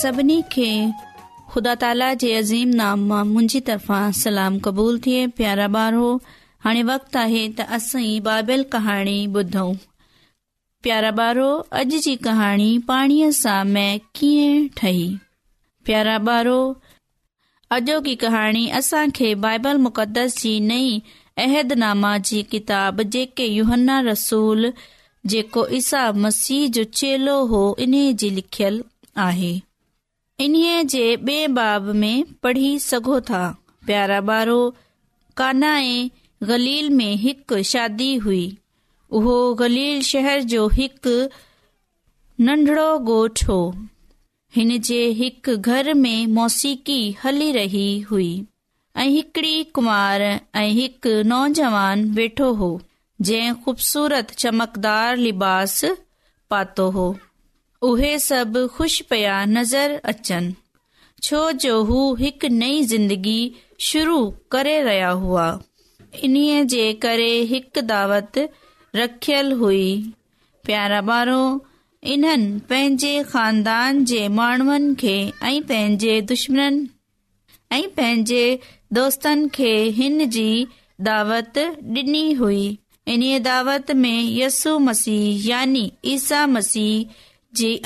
सभिनी खे खुदा ताला जे अज़ीम नाम मां मुंहिंजी तर्फ़ां सलाम क़बूल थिए प्यारा ॿारो हाणे वक़्तु आहे त असीं बाइबल कहाणी ॿुधऊं प्यारा ॿारो अॼु जी कहाणी पाणीअ सां मै कीअं ठही प्यारा ॿारो अॼोकी कहाणी असांखे बाइबल मुक़दस जी नई अहदनामा जी किताब जेके यूहन्ना रसूल जेको ईसा मसीह चेलो हो इन जी लिखियलु आहे इन्हीअ जे ॿिए बाब में पढ़ी सघो था प्यारा बारो कान्हा ऐं गलील में हिकु शादी हुई उहो गलील शहर जो हिकु नंढड़ो गोठु हो हिन जे हिकु घर में मौसिक़ी हली रही हुई ऐं हिकड़ी कुंवार ऐं हिकु नौजवान वेठो हो जंहिं ख़ूबसूरत चमकदार लिबास पातो हो उहे सभु ख़ुशि पया नज़र अचनि जो हू हिकु नई ज़िंदगी शुरू करे रहिया हुआ इन्हीअ जे करे हिकु दावत रखियल हुई प्यारा ॿारो इन्हनि पंहिंजे खानदान जे माण्हुनि खे ऐं पंहिंजे दुश्मन ऐं पंहिंजे दोस्तन खे हिन जी दावत डि॒नी हुई इन्हीअ दावत में यसु मसीह यानी ईसा मसीह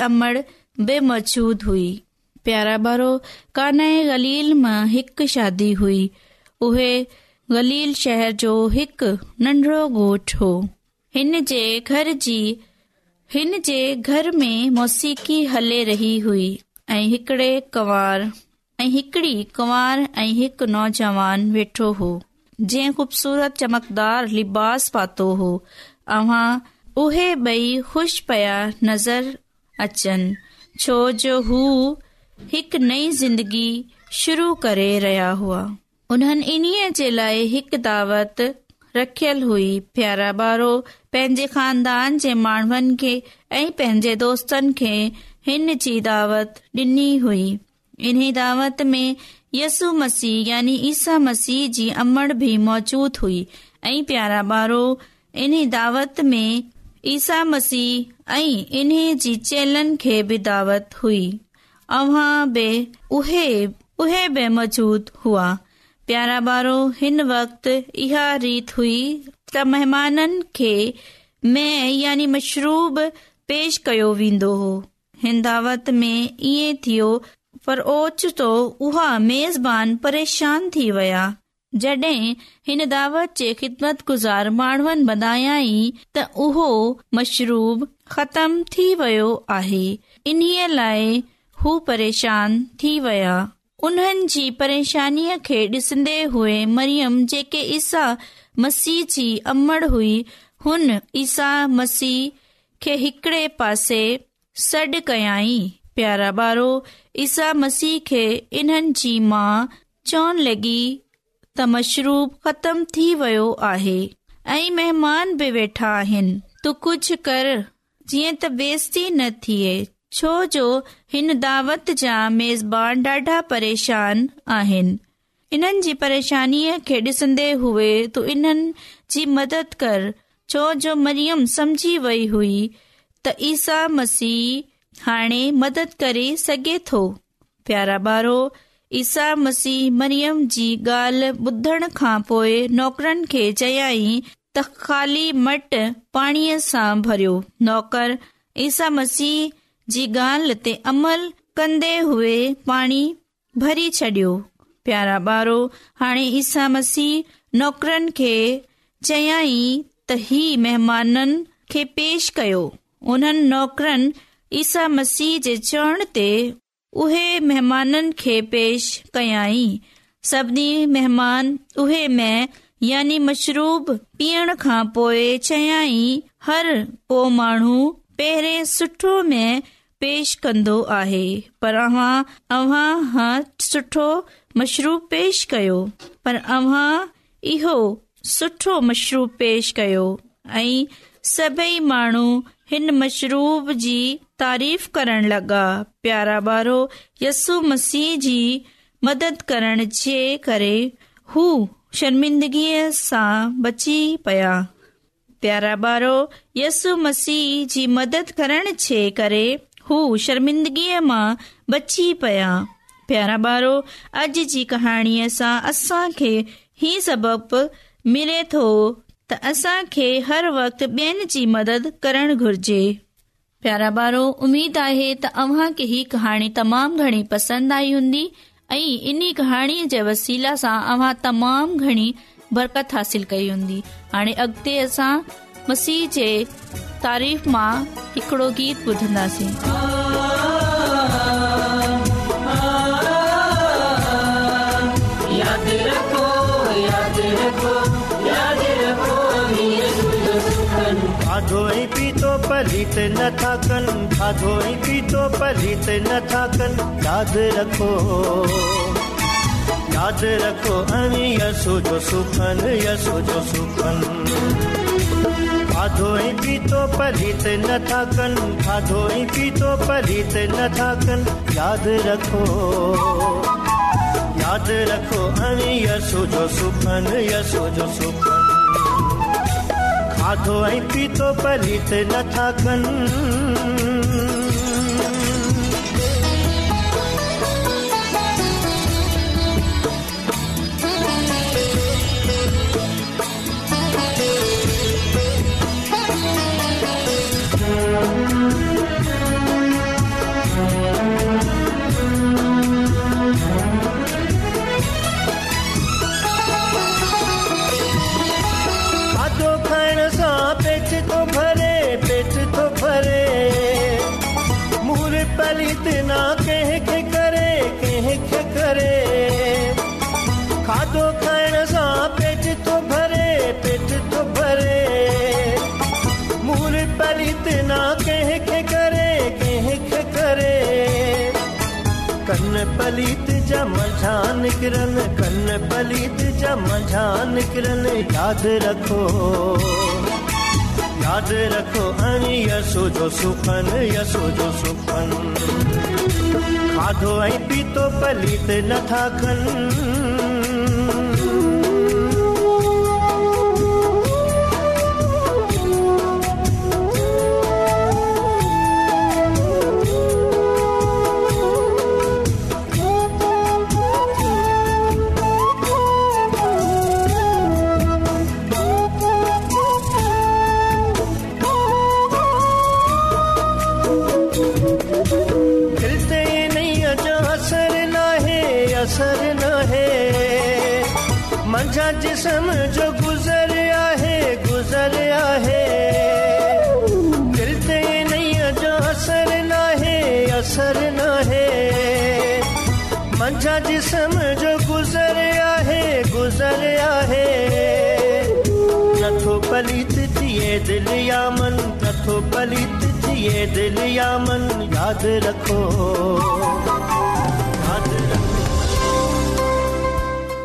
अमर बेमौजूद हुई प्यारा भारो काने मां हिकु शादी हुई उहे शहर जो हिकु नंढड़ो होर में मोसीक़ी हले रही हुई ऐं हिकड़े कुंवार ऐं हिकड़ी कुंवार ऐं हिकु नौजवान वेठो हो जंहिं ख़ूबसूरत चमकदार लिबास पातो हो ॿई ख़ुशि पया नज़र अचनि छोजो हू हिकु नई ज़िंदगी शुरू करे रहिया हुआ उन्हनि इन्हीअ जे लाइ हिकु दावत रखियल हुई प्यारा ॿारो पंहिंजे खानदान जे माण्हुनि खे ऐं पंहिंजे दोस्तनि खे हिन जी दावत डि॒नी हुई इन्हीअ दावत में यसु मसीह यानी ईसा मसीह जी अमर बि मौजूद हुई ऐं प्यारा ॿारो इन दावत में ईसा मसीह ऐं इन्हे जी चेलन खे बि दावत हुई अव्हां बि उहे उहे बि मौजूद हुआ प्यारा ॿारो हिन वक़्तु इहा रीत हुई त महिमाननि खे मैं यानी मशरूब पेश कयो वेंदो हो हिन दावत में ईअं थियो पर ओचितो उहा मेज़बान परेशान थी विया जड॒हिं हिन दावत जे ख़िदमत गुज़ार माण्हुनि बनायई त उहो मशरूब ख़तम थी वयो आहे इन्हीअ लाइ हू परेशान थी विया उन्हनि जी परेशानीअ खे डि॒सन्दे हुए मरियम जेके ईसा मसीह जी अमड़ हुई हुन ईसा मसीह खे हिकड़े पासे सॾु कयाई प्यारा ॿारो ईसा मसीह खे इन्हनि जी माउ चवण लॻी मशरू ख़तम थी वियो आहे तू कुझु करेशान आहिनि इन्हनि जी परेशानी खे डिसन्दे हुई तू इन्हनि जी मदद कर छो जो मरियम सम्झी वेई हुई त ईसा मसीह हाणे मदद करे सघे थो प्यारा बारो ईसा मसीह मरियम जी ॻाल्हि ॿुधण खां पोइ नौकरनि खे चयाई त ख़ाली मट पाणीअ सां भरियो नौकर ईसा मसीह जी ॻाल्हि ते अमल कंदे हुए पाणी भरी छडि॒यो प्यारा ॿारो हाणे ईसा मसीह नौकरनि खे चयाई त ई महिमाननि खे पेश कयो उन्हनि नौकरनि ईसा मसीह जे चवण ते उहे महिमाननि खे पेश कयाई सभिनी महिमान उहे यानी मशरूब पीअण खां पोइ चयाई हर को माण्हू पहिरें सुठो में पेश कंदो आहे पर अव्हां अव्हां हा सुठो मशरूब पेश कयो पर अव्हां इहो सुठो मशरूब पेश कयो ऐं सभई माण्हू हिन मशरूब जी तारीफ़ करण लॻा प्यारा ॿार यस्सु मसीह जी मदद करण जे करे हू शर्मिंदगीअ सां बची पिया प्यारा ॿार यसु मसीह जी मदद करण जे करे हू शर्मिंदगीअ मां बची पया प्यारा ॿारो अॼु जी कहाणीअ सां असांखे हीउ सबब मिले थो त असां खे हर वक़्तु ॿियनि जी मदद करणु घुर्जे प्यारा ॿारो उमेद आहे त अव्हां खे ही कहाणी तमामु घणी पसंदि आई हूंदी ऐं इन कहाणीअ जे वसीला सां अव्हां तमामु घणी बरकत हासिल कई हूंदी हाणे अॻिते असां मसीह जे तारीफ़ मां हिकिड़ो गीत ॿुधंदासीं पलित न थाकन खाधोई पीतो पलित न थाकन याद रखो याद रखो अमी यसो जो सुखन यसो जो सुखन खाधोई पीतो पलित न थाकन खाधोई पीतो पलित न थाकन याद रखो याद रखो अमी यसो जो सुखन यसो जो सुखन आधो ऐं पीतो परी नथा कनि मझ निकिरनि यादि रखो यादि रखो ऐं सुखनि यसोजो सुखनि खाधो ऐं पीतो पलीत नथा कनि जिसम जो गुजर आहे गुजर आहे दिलते नहीं जो असर ना है असर ना है मंझा जिसम जो गुजर आहे गुजर आहे नथो पलित थिए दिल या मन नथो पलित थिए दिल या मन याद रखो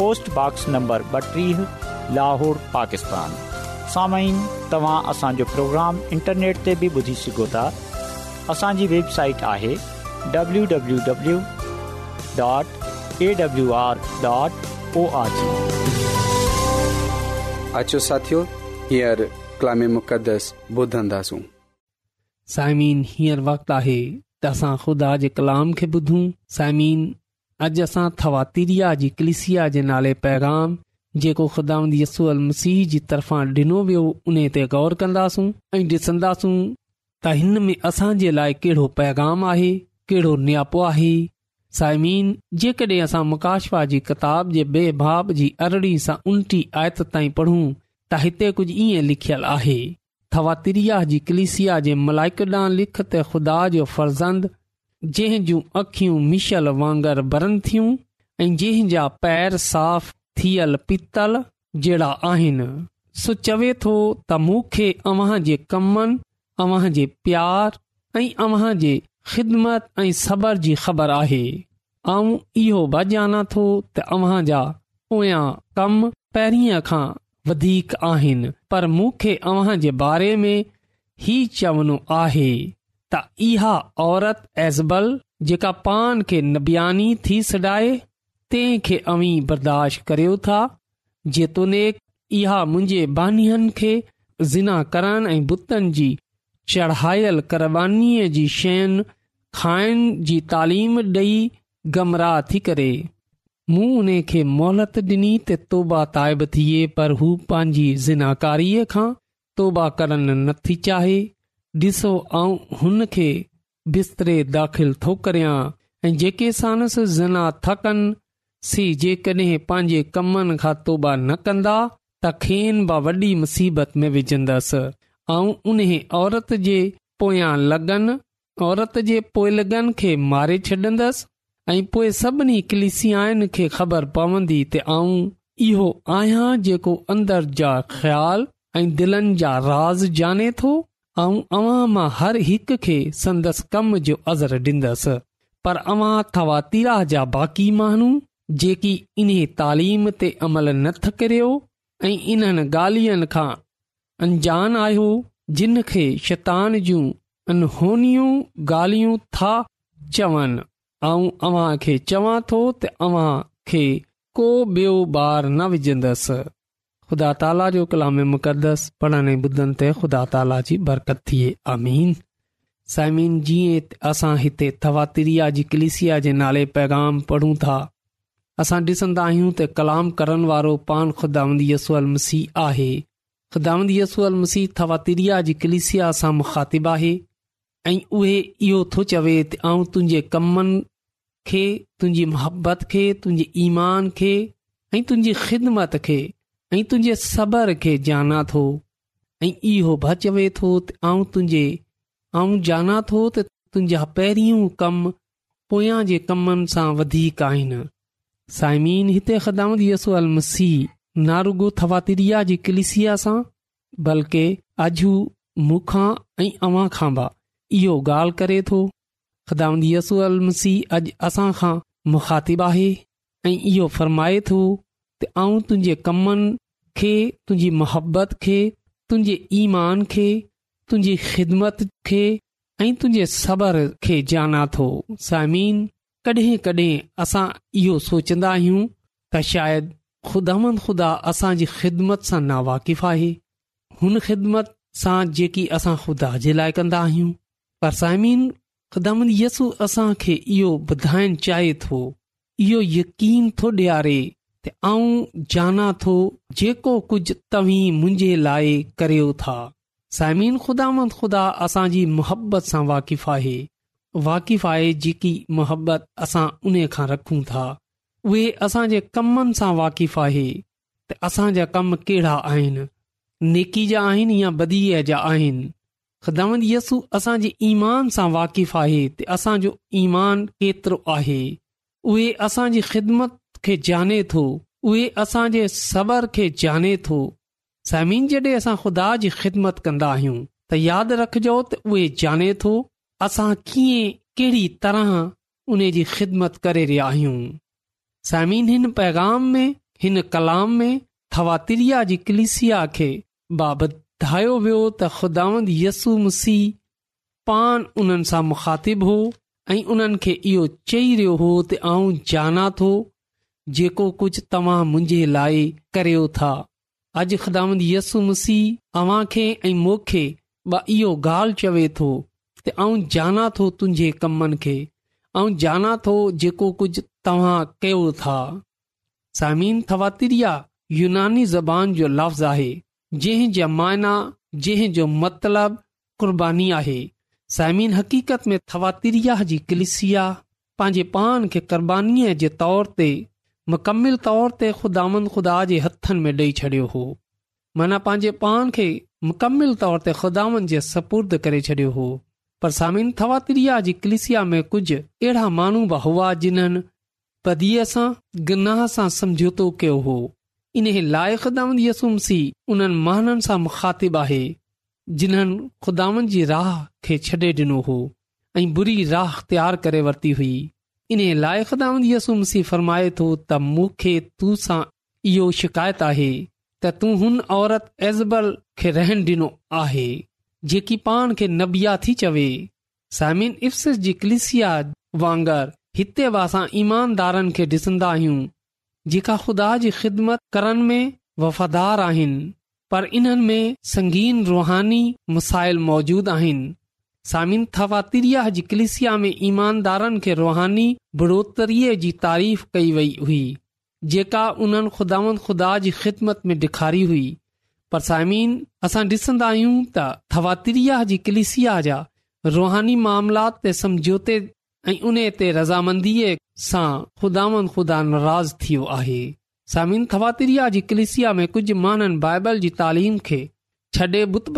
पोस्टॉक्स नंबर ॿटीह लाहौर पाकिस्तान तव्हां असांजो प्रोग्राम इंटरनेट ते बि ॿुधी सघो था असांजी वेबसाइट आहे त असां जे कलाम खे ॿुधूं साइम अॼु असां थवातीरिया जी कलिसिया जे नाले पैगाम जेको खुदा यसूअल मसीह जी तरफ़ां डि॒नो वियो उन ते गौर कंदासूं ऐं ॾिसंदासूं त हिन में असां जे लाइ कहिड़ो पैगाम आहे केड़ो नियापो आहे साइमीन जेकड॒हिं असां मुकाशवा जी किताब जे बेभाब जी अरड़ी सां उलटी आयत ताईं पढ़ूं त हिते कुझ ईअं लिखियल आहे थवाातिरिया जी कलिसिया जे मलाइकडां लिख त ख़ुदा जो फर्ज़ंद जंहिंजूं अखियूं मिशल वांगर ॿरनि थियूं ऐं जंहिंजा पैर साफ़ थियल पीतल जहिड़ा आहिनि सो चवे थो त मूंखे अव्हां जे प्यार ऐं अव्हां जे ख़िदमत ऐं सबर जी ख़बर आहे ऐं इहो बना थो तव्हांजा पोयां कम पहिरीं खां वधीक आहिनि पर मूंखे अव्हां जे बारे में ई चवणो आहे त इहा औरत एज़बल जेका पान खे नबियानी थी सडाए तंहिं खे अवी बर्दाश्त करियो था जेतुनेक इहा मुंहिंजे बानीनि खे ज़िना करण ऐं बुतनि जी चढ़ायल करबानीअ जी शयुनि खाइण जी तालीम ॾेई गमराह थी करे मूं उन खे मोहलत डि॒नी तोबा ताइबु थिए पर हू पंहिंजी ज़िनाकारीअ खां तोबा करण नथी चाहे ॾिसो ऐं हुन खे बिस्तरे दाख़िल थो करियां ऐं जेके زنا ज़ना थकनि सी जेकॾहिं पंहिंजे कमनि खां तौबा न कंदा त खेन बि वॾी मुसीबत में विझंदसि ऐं उन औरत जे पोयां लॻनि औरत जे पोय लॻनि खे मारे छ्ॾंदसि ऐं पोइ सभिनी खे ख़बर पवंदी त आऊं इहो आहियां जेको अंदर जा ख़्याल ऐं दिलनि जा राज़ जाने थो ऐं अव्हां मां हर हिकु खे संदसि कम जो अज़र ॾींदसि पर अवां अथवा तीरा जा बाक़ी माण्हू जेकी इन्हे तालीम ते अमल नथ करियो ऐं इन्हनि ॻाल्हियुनि खां अंजान आहियो जिन खे शैतान जूं अनहोनियूं ॻाल्हियूं था चवनि ऐं अव्हां खे चवां थो त अव्हां खे को ॿारु न विझंदसि ख़ुदा तालि जो कलामे मुक़दस पढ़ण ऐं ॿुधनि ते ख़ुदा ताला जी बरकत थिए आमीन साइमीन जीअं असां हिते थातिरिया जी कलिसिया जे नाले पैगाम पढ़ूं था असां ॾिसंदा आहियूं त कलाम करण वारो पान ख़ुदांदी यसूअल मसीह आहे ख़ुदांदी यसूअल मसीह थातिरिया जी कलिसिया सां मुखातिबु आहे ऐं उहे इहो थो चवे त आउं तुंहिंजे कमनि खे तुंहिंजी मोहबत खे तुंहिंजी ईमान खे ऐं तुंहिंजी ख़िदमत खे ऐं तुंहिंजे सबर खे जाना थो ऐं इहो बचव थो ऐं तुंहिंजे आऊं जाना थो त तुंहिंजा पहिरियों कमु पोयां जे कमनि सां वधीक आहिनि साइमीन हिते ख़िदामु यसु अलम सीह नारुगो थवातिरिया तिरी जी कलिसिया सां बल्कि अजू मूंखां ऐं अव्हां खां बि इहो ॻाल्हि करे थो खिदाम यसु अलम सीह अॼु असां खां आहे ऐं त आऊं तुंहिंजे कमनि खे तुंहिंजी मोहबत खे तुंहिंजे ईमान खे तुंहिंजी ख़िदमत खे ऐं तुंहिंजे सबर खे जाना थो साइमीन कॾहिं कडहिं असां इहो सोचंदा आहियूं त शायदि ख़ुदान ख़ुदा असांजी ख़िदमत सां नावाकिफ़ु आहे हुन ख़िदमत सां जेकी असां ख़ुदा जे लाइ कंदा आहियूं पर साइमीन ख़ुदामंद यसु असां इहो ॿुधाइण चाहे थो इहो यकीन थो ॾियारे आऊं ॼाणा थो जेको कुझु तव्हीं मुंहिंजे लाइ करियो था साइमिन ख़ुदा ख़ुदा असांजी मुहबत सां वाक़िफ़ु आहे वाक़िफ़ु आहे जेकी मुहबत असां उन खां रखूं था उहे असांजे कमनि सां वाक़िफ़ आहे त असांजा कम कहिड़ा आहिनि नेकी जा आहिनि या बदीअ जा आहिनि ख़िदाम यस्सु असांजे ईमान सां वाक़िफ़ आहे त असांजो ईमान केतिरो आहे उहे असांजी ख़िदमत खे जाने थो उहेसांजे सबर खे जाने थो समीन जॾहिं असां खुदा जी ख़िदमत कंदा आहियूं त यादि रखिजो त उहे जाने थो असां कीअं कहिड़ी तरह उने जी ख़िदमत करे रहिया आहियूं समीन हिन पैगाम में हिन कलाम में थवातिरिया जी कलिसिया खे बाबतायो वियो त ख़ुदांद यसु मसीह पान उन्हनि सां मुखातिबु हो ऐं उन्हनि खे इहो चई रहियो हो त आऊं जाना थो जेको कुझु तव्हां मुंहिंजे लाइ करियो था अॼु ख़त यसु मुसीह अव्हां खे ऐं मूंखे इहो ॻाल्हि चवे थो त आऊं जाना थो तुंहिंजे कमनि खे ऐं जाना थो जेको कुझु तव्हां कयो था समीन थातिरिया यूनानी ज़बान जो लफ़्ज़ु आहे जंहिंजा मायना जंहिंजो मतिलब क़ुर्बानी आहे साइमीन हक़ीक़त में थातिरिया जी कलिसिया पंहिंजे पाण खे क़ुर्बानीअ जे तौर ते मुकमिल तौर ते ख़ुदा ख़ुदा जे हथनि में ॾेई छॾियो हो माना पंहिंजे पान खे मुकमिल तौर ते ख़ुदानि जे सपुर्द करे छडि॒यो हो पर सामिन थवातिरिया जी कलिसिया में कुझु अहिड़ा माण्हू बि हुआ जिन्हनि पदीअ सां गनाह सां समझोतो कयो हो इन खे लाइ खुदाम यसुमसी उन्हनि माननि सां मुखातिबु आहे जिन्हनि खुदान जी राह खे छॾे ॾिनो हो ऐं बुरी राह़ तयारु करे वरिती हुई इन लाइक़ु यसु मसीह फरमाए थो त मूंखे तुसां इहो शिकायत आहे त तूं हुन औरत एज़बल खे रहन डि॒नो आहे जेकी पाण खे नबिया थी चवे सामिन इफ़्स जी कलिसिया वांगर हिते बि असां ईमानदारनि खे डि॒सन्दा आहियूं जेका ख़ुदा जी ख़िदमत करण में वफ़ादार आहिनि पर इन्हनि में संगीन रुहानी मसाइल मौजूदु आहिनि सामिन थवातिरिया जी कलिसिया में ईमानदारनि खे रुहानी बढ़ोतरी जी तारीफ़ कई वई हुई जेका उन्हनि खुदावन ख़ुदा जी ख़िदमत में डे॒खारी हुई पर सामिन असां डि॒सन्दा आहियूं त थवातिरिया जी कलिसिया जा रुहानी मामलात ते समझोते ऐं उन ते रज़ामंदीअ सां खुदावन ख़ुदा नाराज़ थियो आहे सामिन थवातिरिया जी कलिसिया में कुझु माण्हुनि बाइबल जी तालीम खे छॾे बुत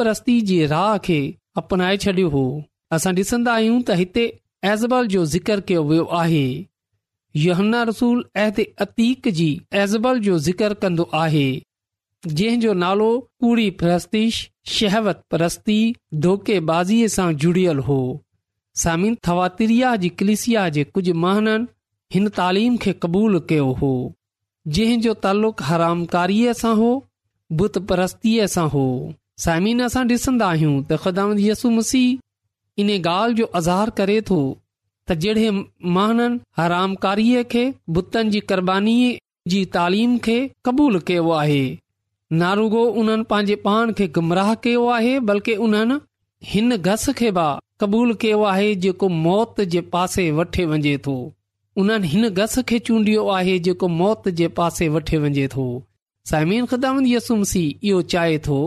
जी राह खे अपनाए छॾियो हो असां ॾिसंदा आहियूं त हिते ऐज़बल जो ज़िक्र कयो वियो आहे योहन्ना रसूल अहद अतीक जी ऐज़बल जो ज़िक्र कंदो आहे जंहिं जो नालो पूड़ी परस्तीष शहवत परस्ती धोकेबाज़ीअ सां जुड़ियल हो सामिन थवातिरिया जी कलिसिया जे कुझु महननि हिन तालीम खे क़बूलु कयो हो जंहिं जो हरामकारीअ सां हो बुत परस्तीअ सां हो साइमिन असां ॾिसंदा आहियूं त ख़िदाम यसु मसीह इन ॻाल्हि जो अज़हार करे थो त जहिड़े हरामकारीअ खे बुतनि जी क़ुर्बानी जी तालीम खे क़बूलु कयो आहे नारुगो उन्हनि पंहिंजे पाण खे गुमराह कयो आहे बल्कि उन्हनि हिन घस खे बि क़बूलु कयो आहे जेको मौत जे पासे वठे वञे थो उन्हनि हिन घस खे चूंडियो आहे जेको मौत जे पासे वठे वञे थो साइमिन ख़िदाम यसुमसी इहो चाहे थो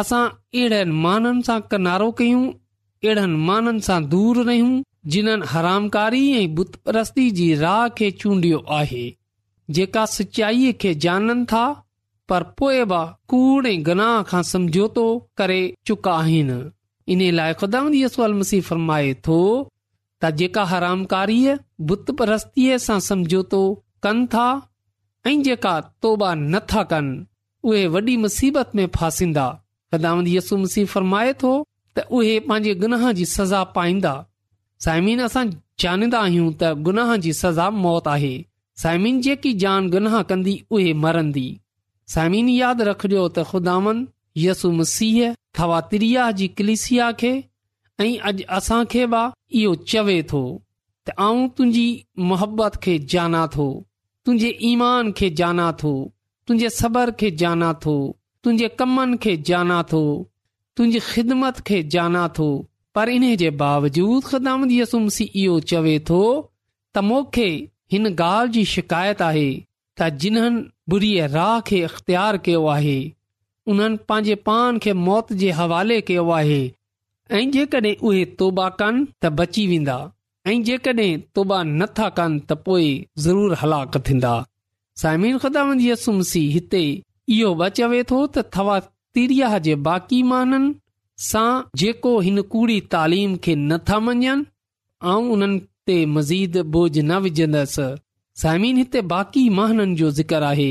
असां अहिड़नि माननि सां किनारो कयूं अहिड़नि माननि सां दूर रहियूं जिन्हनि हरामकारी ऐं बुत परस्ती जी राह खे चूंडियो आहे जेका सचाईअ खे जाननि था पर पोइ बि कूड़े गनाह खां समझौतो करे चुका आहिनि इन लाइ ख़ुदा मसीह फरमाए थो त जेका हरामकारीअ बुत परस्तीअ सां समझोतो कनि था ऐं जेका तोबा नथा कनि उहे वॾी मुसीबत में फासींदा दामन यसुम मसीह फरमाए थो त उहे पंहिंजे गुनाह जी सज़ा पाईंदा साइमिन असां जानींदा आहियूं त गुनाह जी सज़ा मौत आहे सायमिन जेकी जान गुनाह कंदी उहे मरंदी सायमन यादि रखजो त ख़ुदान यसु मसीह थवातिरिया त्रिया जी कलिसिया खे ऐं अॼु असां खे बि इहो चवे थो आऊं तुंहिंजी मोहबत खे जाना थो तुंहिंजे ईमान खे जाना थो तुंहिंजे सबर खे जाना थो तुंहिंजे कमनि खे जाना थो तुंहिंजी ख़िदमत खे जाना थो पर इन्हे जे बावजूद ख़दामी यसुमसी इहो चवे थो त मूंखे हिन ॻाल्हि जी शिकायत आहे त जिन्हनि बुरी राह खे अख़्तियार कयो आहे उन्हनि पांजे पान खे मौत जे हवाले कयो आहे ऐं जेकड॒हिं उहे तोबा कनि त बची वेंदा ऐ जेकड॒हिं तोबा नथा कन त पोइ ज़रूरु हलाक थींदा साइमिन ख़दामंती यसुमसी सी हिते इहो ब चवे थो त अवा तीरिया जे बाक़ी माननि सां जेको हिन कूड़ी तालीम खे न था मञनि ऐं उन्हनि ते मज़ीद बोझ न विझंदसि साइमीन हिते बाक़ी महननि जो ज़िक्र आहे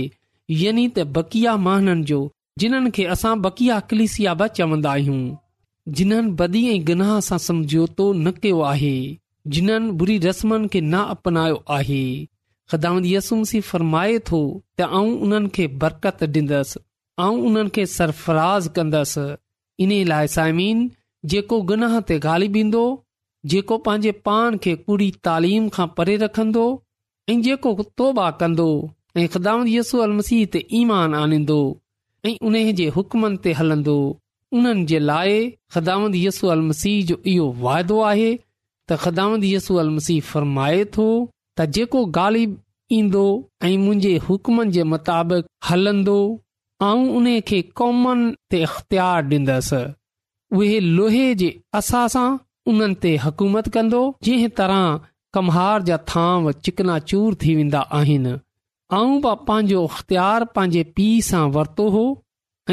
यानी त बकिया महाननि जो जिन्हनि खे असां बकिया कलिसिया ब चवंदा आहियूं जिन्हनि बदी ऐं गनाह सां समझोतो न कयो आहे जिन्हनि बुरी रस्मनि खे ना अपनायो आहे खिदामं यसु मसीह फरमाए थो त ऐं उन्हनि खे बरकत ॾींदुसि ऐं उन्हनि खे सरफराज़ कंदुसि इन लाइ साइमीन जेको गनाह ते गालीबींदो जेको पंहिंजे पान खे पूरी तालीम खां परे रखंदो ऐं जेको तौबा कंदो ऐं ख़िदामंत यसू अल मसीह ते ईमान आनींदो ऐं उन जे हुकमनि ते हलंदो उन्हनि जे लाइ यसू अल मसीह जो इहो वाइदो आहे त यसू अल मसीह फरमाए थो त जेको ग़ालिब ईंदो ऐं मुंहिंजे हुकुमनि जे मुताबिक़ हलंदो ऐं उन खे कौमनि ते अख़्तियारु ॾींदसि उहे लोहे जे असा सां उन्हनि ते हकूमत कंदो जंहिं तरह कमहार जा थांव चूर थी वेंदा आहिनि ऐं पंहिंजो अख़्तियार पंहिंजे पीउ सां वरितो हो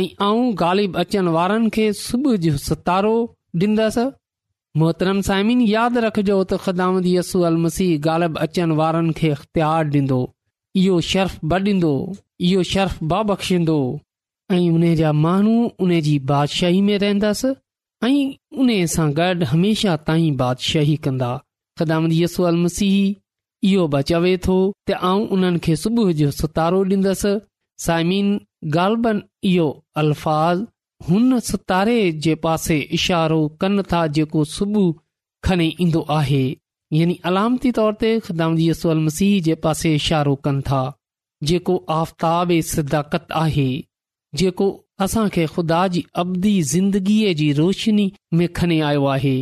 ऐं ग़ालिब अचनि वारनि खे सुबुह जो सितारो ॾींदुसि मोहतरम साइमिन यादि रखिजो त ख़िदामत यसु अल मसीह ग़ालब अचनि वारनि खे अख़्तियार ॾींदो इहो शर्फ़ ब ॾींदो इहो शर्फ़ ब बख़्शींदो ऐं उन जा माण्हू उन जी बादशाही में रहंदसि ऐं उन सां गॾु हमेशा ताईं बादशाही कंदा ख़िदामत यसु अल मसीह इहो ब चवे थो त आउं उन्हनि खे सुबुह जो सितारो ॾींदसि साइमिन ग़ालबन इहो अल्फ़ाज़ हुन सितारे जे पासे इशारो कन था जेको सुबुह खणी ईंदो आहे यानी अलामती तौर ते ख़िदाम यसु अल मसीह जे पासे इशारो कनि था जेको आफ़्ताब सिदाकत आहे जेको असां खे खुदा जी अबदी ज़िंदगीअ जी रोशनी में खणी आयो आहे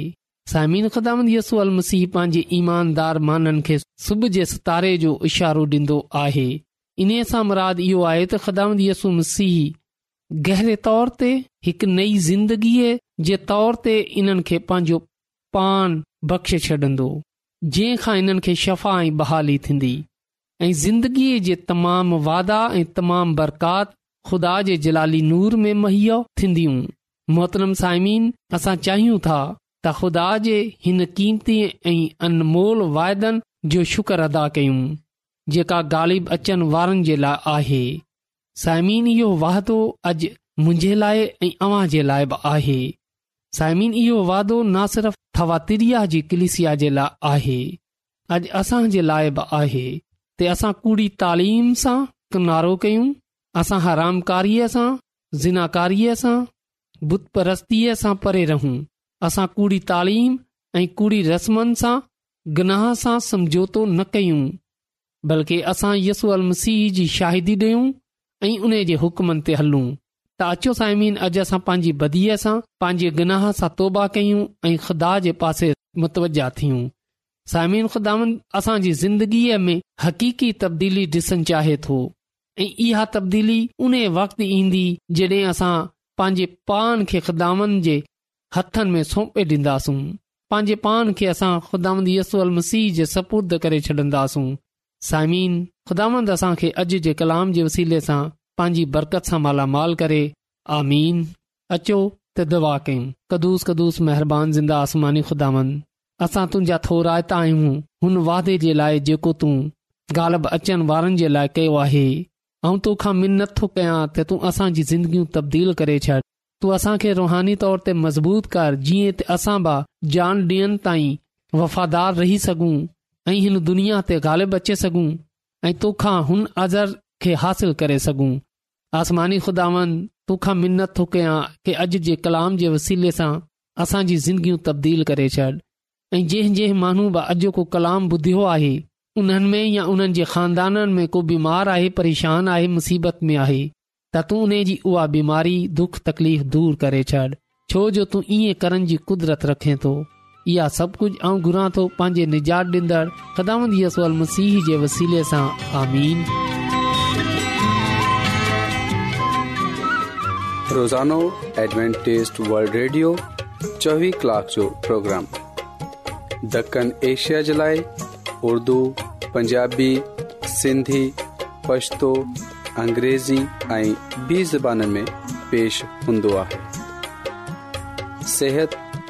साइमिन ख़िदामत यसू मसीह पंहिंजे ईमानदार माननि खे सुबुह जे सितारे जो इशारो ॾिन्दो आहे इन्हीअ सां मुराद इहो आहे त ख़िदाम यसु मसीह गहरे तौर ते हिकु नई ज़िंदगीअ जे तौर ते इन्हनि खे पंहिंजो पान बख़्शे छॾंदो जंहिं खां इन्हनि खे शफ़ा ऐं बहाली थींदी ऐं ज़िंदगीअ जे तमामु वादा ऐं तमामु बरकात ख़ुदा जे जलाली नूर में मुहैया थींदियूं मोहतरम साइमीन असां चाहियूं था त ख़ुदा जे हिन क़ीमती ऐं अनमोल वाइदनि जो शुक्र अदा कयूं जेका ग़ालिब अचनि वारनि जे लाइ आहे साइमिन इहो वाहिदो अॼु मुंहिंजे लाइ ऐं अव्हां जे लाइ बि आहे साइमिन इहो वाहिदो ना सिर्फ़ु थवातिरीया जे किलिसिया जे लाइ आहे अॼु असां जे लाइ बि आहे ते असां कूड़ी तालीम सां किनारो कयूं असां हरामकारीअ सां ज़िनाकारीअ सां बुत परस्तीअ सां परे रहूं असां कूड़ी तालीम ऐं कूड़ी रस्मनि सां गनाह सां समझोतो न कयूं बल्कि असां यसू अल मसीह जी शाहिदी ॾियूं ऐं उन जे हुकमनि ते हलूं त अचो सायमिन अॼु असां पंहिंजी बदीअ सां पंहिंजे गुनाह सां तौबा कयूं ऐं ख़ुदा जे पासे मुतवजा थियूं साइमिन ख़ुदावन असांजी ज़िंदगीअ में हक़ीक़ी तब्दीली ॾिसणु चाहे थो ऐं इहा तब्दीली उन वक़्तु ईंदी जॾहिं असां पंहिंजे पान खे ख़ुदान जे हथनि में सौंपे ॾींदासूं पंहिंजे पान खे असां ख़ुदान यस मसीह जे सपुर्द करे छॾींदासूं साइमीन ख़ुदांद असां खे अॼु जे कलाम जे वसीले सां पंहिंजी बरकत सां मालामाल करे आमीन अचो त दुआ कयूं कदुस कदुस महिरबानी ज़िंदा आसमानी ख़ुदांद असां तुंहिंजा थो रायता आहियूं हुन वादे जे लाइ जेको तूं गालब अचनि वारनि जे लाइ कयो आहे ऐं तोखा मिन नथो कयां त तूं असांजी ज़िंदगियूं तब्दील करे छॾ तूं असां खे रुहानी तौर ते मज़बूत कर जीअं असां बि जान ॾींहनि ताईं वफ़ादार रही सघूं ऐं हिन दुनिया ते ग़ालिब अचे सघूं ऐं तोखा हुन अज़र खे हासिल करे सघूं आसमानी खुदावन तोखां मिनत थो कयां कि अॼु जे कलाम जे वसीले सां असांजी ज़िंदगियूं तब्दील करे छॾ ऐं जंहिं जंहिं माण्हू बि अॼु को कलाम ॿुधियो आहे उन्हनि में या उन्हनि जे खानदाननि में को बीमार आहे परेशान आहे मुसीबत में आहे त तू उने जी उहा बीमारी दुख तकलीफ़ दूर करे छॾ छो जो तू ईअं करण जी कुदरत रखे थो दण एशिया जे लाइ उर्दू पंजाबी सिंधी पछतो अंग्रेज़ी ऐं बि ज़बान में पेश हूंदो आहे सिहत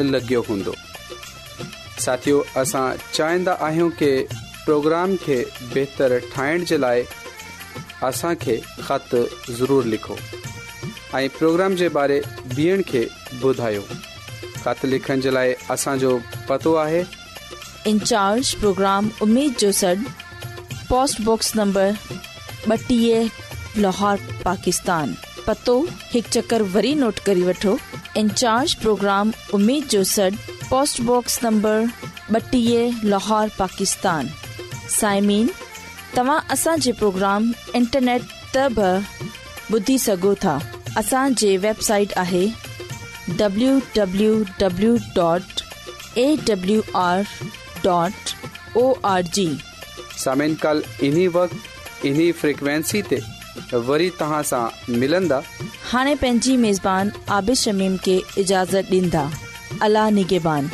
लॻियो हूंदो साथियो असां चाहींदा आहियूं की प्रोग्राम खे बहितर ठाहिण जे लाइ असांखे ख़त ज़रूरु लिखो ऐं प्रोग्राम जे बारे ॿीहण खे ॿुधायो खत लिखण जे लाइ असांजो पतो आहे इंचार्ज प्रोग्राम उमेद जो सर पोस्ट बॉक्स नंबर ॿटीह लाहौर पाकिस्तान पतो हिकु चकर वरी नोट करे वठो इंचार्ज प्रोग्राम उमेद जो सॾु पोस्टबॉक्स नंबर ॿटीह लाहौर पाकिस्तान साइमिन तव्हां असांजे प्रोग्राम इंटरनेट त बि ॿुधी सघो था असांजे वेबसाइट आहे हाँ पंहिंजी मेज़बान आबिश शमीम के इजाज़त ॾींदा अला निगेबान